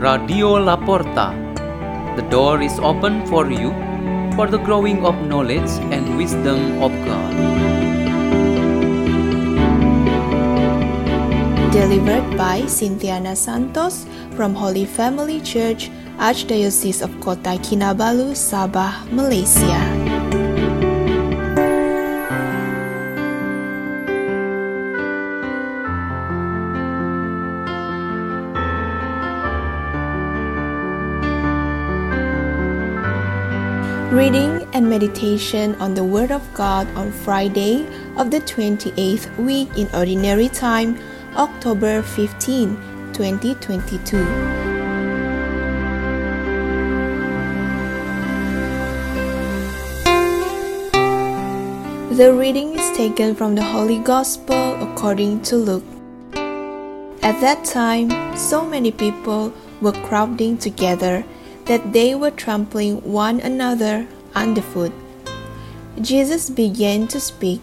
Radio La Porta. The door is open for you for the growing of knowledge and wisdom of God. Delivered by Cynthiana Santos from Holy Family Church, Archdiocese of Kota Kinabalu, Sabah, Malaysia. Reading and meditation on the Word of God on Friday of the 28th week in Ordinary Time, October 15, 2022. The reading is taken from the Holy Gospel according to Luke. At that time, so many people were crowding together that they were trampling one another underfoot. Jesus began to speak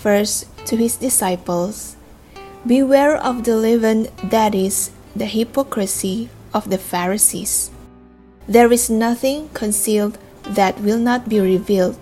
first to his disciples Beware of the leaven that is, the hypocrisy of the Pharisees. There is nothing concealed that will not be revealed,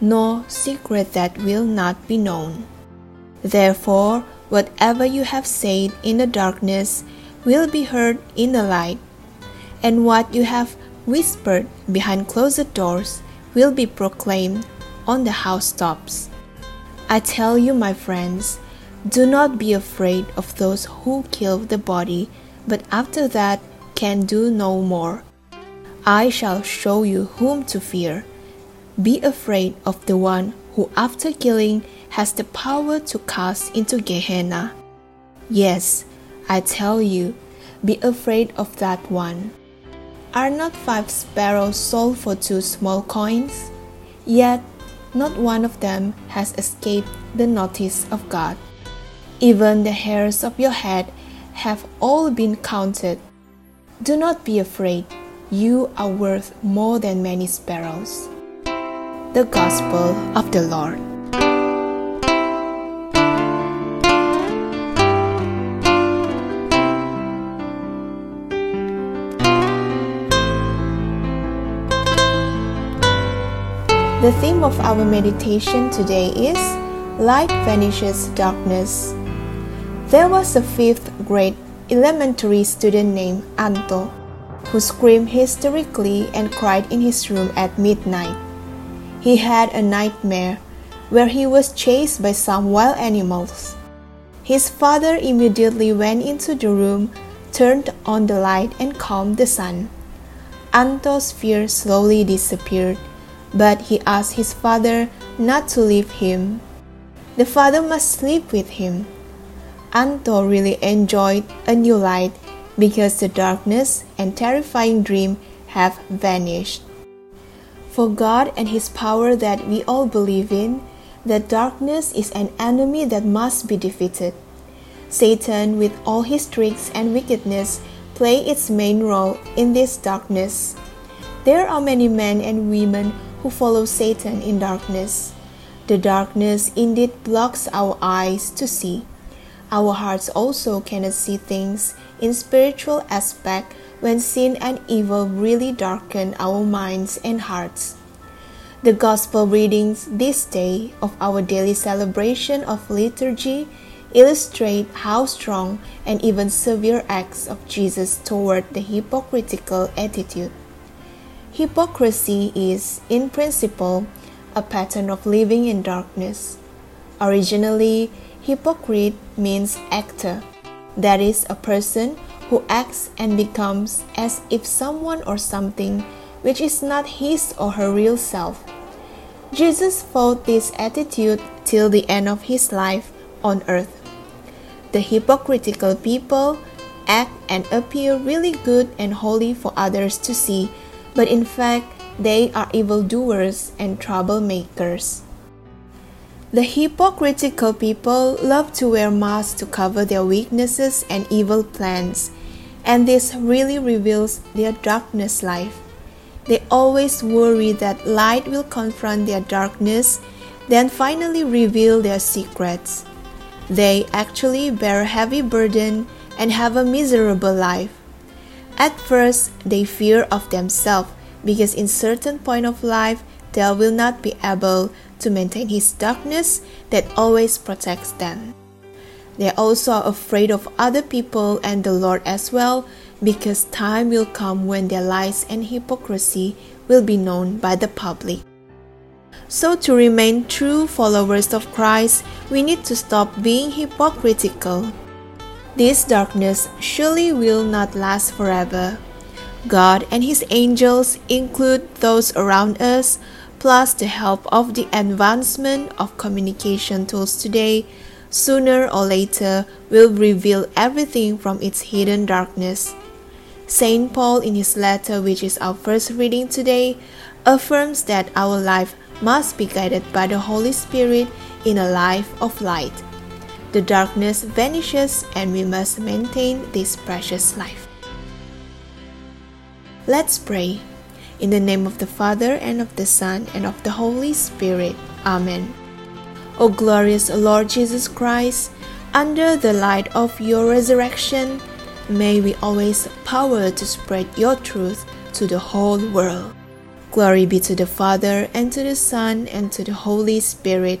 nor secret that will not be known. Therefore, whatever you have said in the darkness will be heard in the light and what you have whispered behind closed doors will be proclaimed on the housetops. I tell you, my friends, do not be afraid of those who kill the body, but after that can do no more. I shall show you whom to fear. Be afraid of the one who, after killing, has the power to cast into Gehenna. Yes, I tell you, be afraid of that one. Are not five sparrows sold for two small coins? Yet not one of them has escaped the notice of God. Even the hairs of your head have all been counted. Do not be afraid, you are worth more than many sparrows. The Gospel of the Lord. The theme of our meditation today is Light Vanishes Darkness. There was a fifth grade elementary student named Anto who screamed hysterically and cried in his room at midnight. He had a nightmare where he was chased by some wild animals. His father immediately went into the room, turned on the light, and calmed the son. Anto's fear slowly disappeared but he asked his father not to leave him. The father must sleep with him. Anto really enjoyed a new light because the darkness and terrifying dream have vanished. For God and His power that we all believe in, that darkness is an enemy that must be defeated. Satan, with all his tricks and wickedness, play its main role in this darkness. There are many men and women who follow Satan in darkness. The darkness indeed blocks our eyes to see. Our hearts also cannot see things in spiritual aspect when sin and evil really darken our minds and hearts. The gospel readings this day of our daily celebration of liturgy illustrate how strong and even severe acts of Jesus toward the hypocritical attitude. Hypocrisy is, in principle, a pattern of living in darkness. Originally, hypocrite means actor, that is, a person who acts and becomes as if someone or something which is not his or her real self. Jesus fought this attitude till the end of his life on earth. The hypocritical people act and appear really good and holy for others to see but in fact, they are evildoers and troublemakers. The hypocritical people love to wear masks to cover their weaknesses and evil plans, and this really reveals their darkness life. They always worry that light will confront their darkness, then finally reveal their secrets. They actually bear a heavy burden and have a miserable life. At first, they fear of themselves because in certain point of life they will not be able to maintain his darkness that always protects them. They also are afraid of other people and the Lord as well because time will come when their lies and hypocrisy will be known by the public. So, to remain true followers of Christ, we need to stop being hypocritical. This darkness surely will not last forever. God and His angels include those around us, plus the help of the advancement of communication tools today, sooner or later will reveal everything from its hidden darkness. St. Paul, in his letter, which is our first reading today, affirms that our life must be guided by the Holy Spirit in a life of light. The darkness vanishes, and we must maintain this precious life. Let's pray. In the name of the Father, and of the Son, and of the Holy Spirit. Amen. O glorious Lord Jesus Christ, under the light of your resurrection, May we always power to spread your truth to the whole world. Glory be to the Father, and to the Son, and to the Holy Spirit,